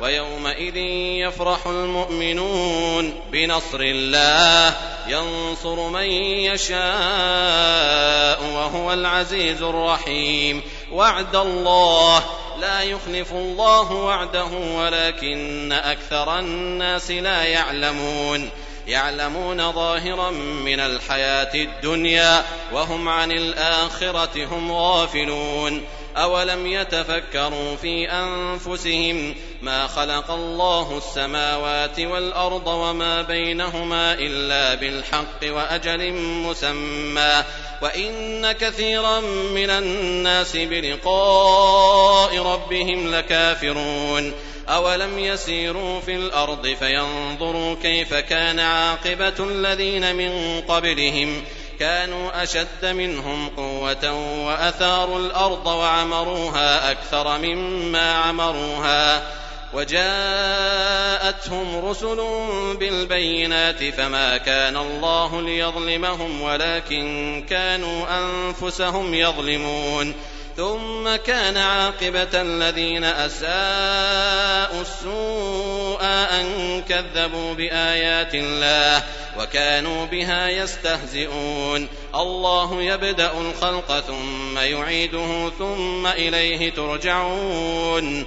ويومئذ يفرح المؤمنون بنصر الله ينصر من يشاء وهو العزيز الرحيم. وعد الله لا يخلف الله وعده ولكن أكثر الناس لا يعلمون. يعلمون ظاهرا من الحياة الدنيا وهم عن الآخرة هم غافلون. أولم يتفكروا في أنفسهم ما خلق الله السماوات والأرض وما بينهما إلا بالحق وأجل مسمى. وإن كثيرا من الناس بلقاء ربهم لكافرون. أولم يسيروا في الأرض فينظروا كيف كان عاقبة الذين من قبلهم. كانوا أشد منهم قوة وأثاروا الأرض وعمروها أكثر مما عمروها. وجاءتهم رسل بالبينات فما كان الله ليظلمهم ولكن كانوا أنفسهم يظلمون. ثم كان عاقبة الذين أساءوا السوء أن كذبوا بآيات الله وكانوا بها يستهزئون. الله يبدأ الخلق ثم يعيده ثم إليه ترجعون.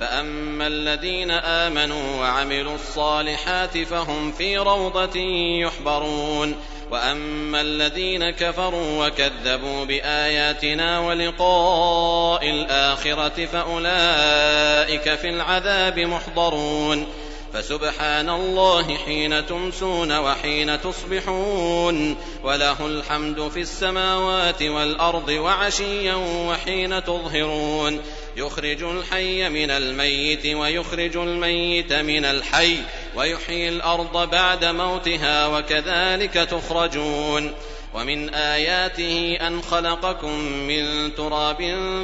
فأما الذين آمنوا وعملوا الصالحات فهم في روضة يحبرون وأما الذين كفروا وكذبوا بآياتنا ولقاء الآخرة فأولئك في العذاب محضرون فسبحان الله حين تمسون وحين تصبحون وله الحمد في السماوات والأرض وعشيا وحين تظهرون يخرج الحي من الميت ويخرج الميت من الحي ويحيي الأرض بعد موتها وكذلك تخرجون ومن آياته أن خلقكم من تراب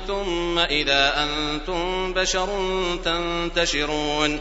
ثم إذا أنتم بشر تنتشرون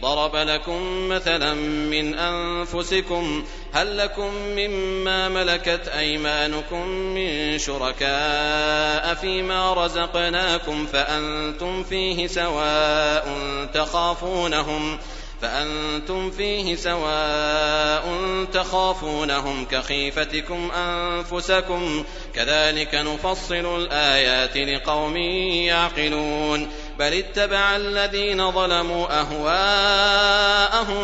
ضرب لكم مثلا من أنفسكم هل لكم مما ملكت أيمانكم من شركاء فيما رزقناكم فأنتم فيه سواء تخافونهم فأنتم فيه سواء تخافونهم كخيفتكم أنفسكم كذلك نفصل الآيات لقوم يعقلون بل اتبع الذين ظلموا أهواءهم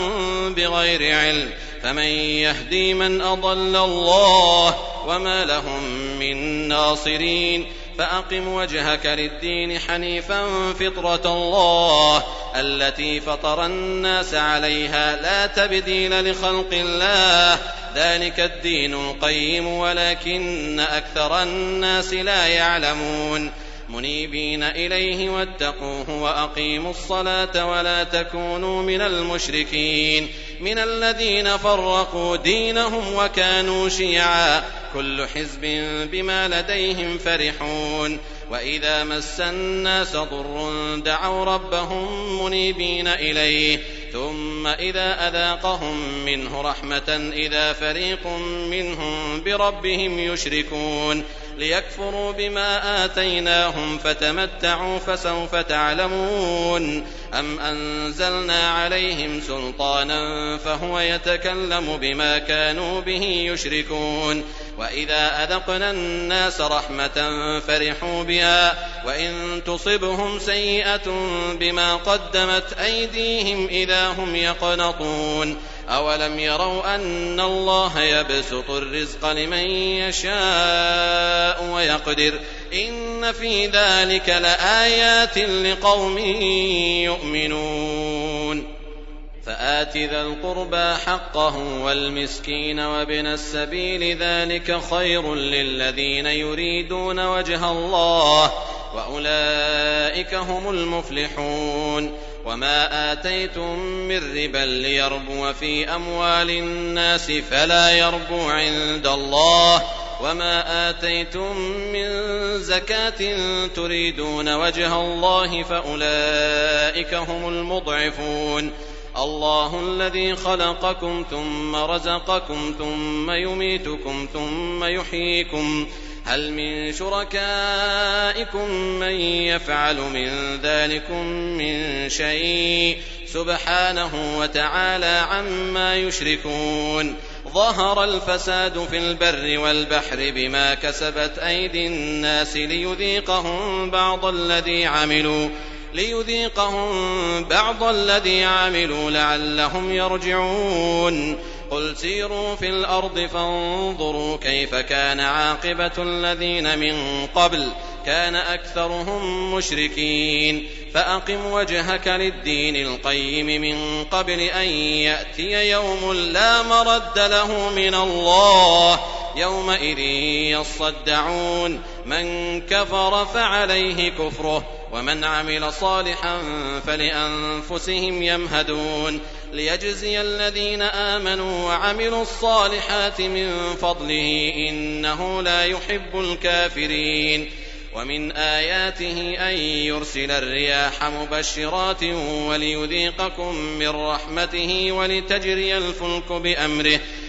بغير علم فمن يهدي من أضل الله وما لهم من ناصرين فأقم وجهك للدين حنيفا فطرة الله التي فطر الناس عليها لا تبديل لخلق الله ذلك الدين القيم ولكن أكثر الناس لا يعلمون منيبين إليه واتقوه وأقيموا الصلاة ولا تكونوا من المشركين من الذين فرقوا دينهم وكانوا شيعا كل حزب بما لديهم فرحون وإذا مس الناس ضر دعوا ربهم منيبين إليه ثم إذا أذاقهم منه رحمة إذا فريق منهم بربهم يشركون ليكفروا بما آتيناهم فتمتعوا فسوف تعلمون أم أنزلنا عليهم سلطانا فهو يتكلم بما كانوا به يشركون وإذا أذقنا الناس رحمة فرحوا بها وإن تصبهم سيئة بما قدمت أيديهم إذا هم يقنطون أولم يروا أن الله يبسط الرزق لمن يشاء ويقدر إن في ذلك لآيات لقوم يؤمنون فآت ذا القربى حقه والمسكين وابن السبيل ذلك خير للذين يريدون وجه الله وأولئك هم المفلحون وما آتيتم من ربا ليربو في أموال الناس فلا يربو عند الله وما آتيتم من زكاة تريدون وجه الله فأولئك هم المضعفون الله الذي خلقكم ثم رزقكم ثم يميتكم ثم يحييكم هل من شركائكم من يفعل من ذلكم من شيء سبحانه وتعالى عما يشركون ظهر الفساد في البر والبحر بما كسبت أيدي الناس ليذيقهم بعض الذي عملوا ليذيقهم بعض الذي عملوا لعلهم يرجعون. قل سيروا في الأرض فانظروا كيف كان عاقبة الذين من قبل كان أكثرهم مشركين فأقم وجهك للدين القيم من قبل أن يأتي يوم لا مرد له من الله يومئذ يصدعون من كفر فعليه كفره ومن عمل صالحا فلأنفسهم يمهدون ليجزي الذين آمنوا وعملوا الصالحات من فضله إنه لا يحب الكافرين. ومن آياته أن يرسل الرياح مبشرات وليذيقكم من رحمته ولتجري الفلك بأمره.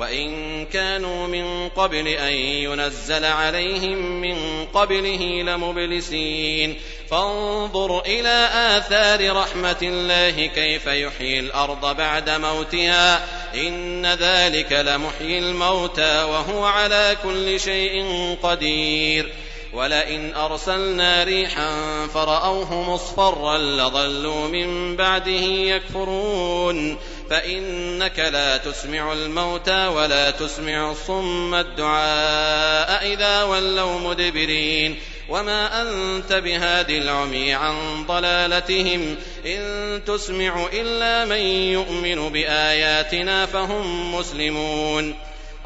وإن كانوا من قبل أن ينزل عليهم من قبله لمبلسين. فانظر إلى آثار رحمة الله كيف يحيي الأرض بعد موتها. إن ذلك لمحيي الموتى وهو على كل شيء قدير. ولئن أرسلنا ريحا فرأوه مصفرا لظلوا من بعده يكفرون. فإنك لا تسمع الموتى ولا تسمع الصم الدعاء إذا ولوا مدبرين. وما أنت بهاد العمي عن ضلالتهم. إن تسمع إلا من يؤمن بآياتنا فهم مسلمون.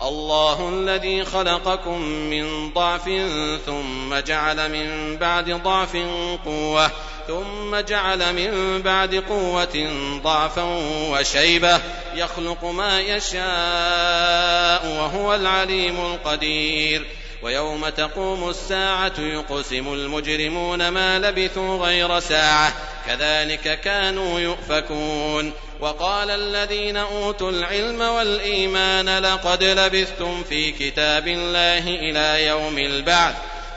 الله الذي خلقكم من ضعف ثم جعل من بعد ضعف قوة. ثم جعل من بعد قوة ضعفا وشيبة يخلق ما يشاء وهو العليم القدير. ويوم تقوم الساعة يقسم المجرمون ما لبثوا غير ساعة. كذلك كانوا يؤفكون. وقال الذين أوتوا العلم والإيمان لقد لبثتم في كتاب الله إلى يوم البعث.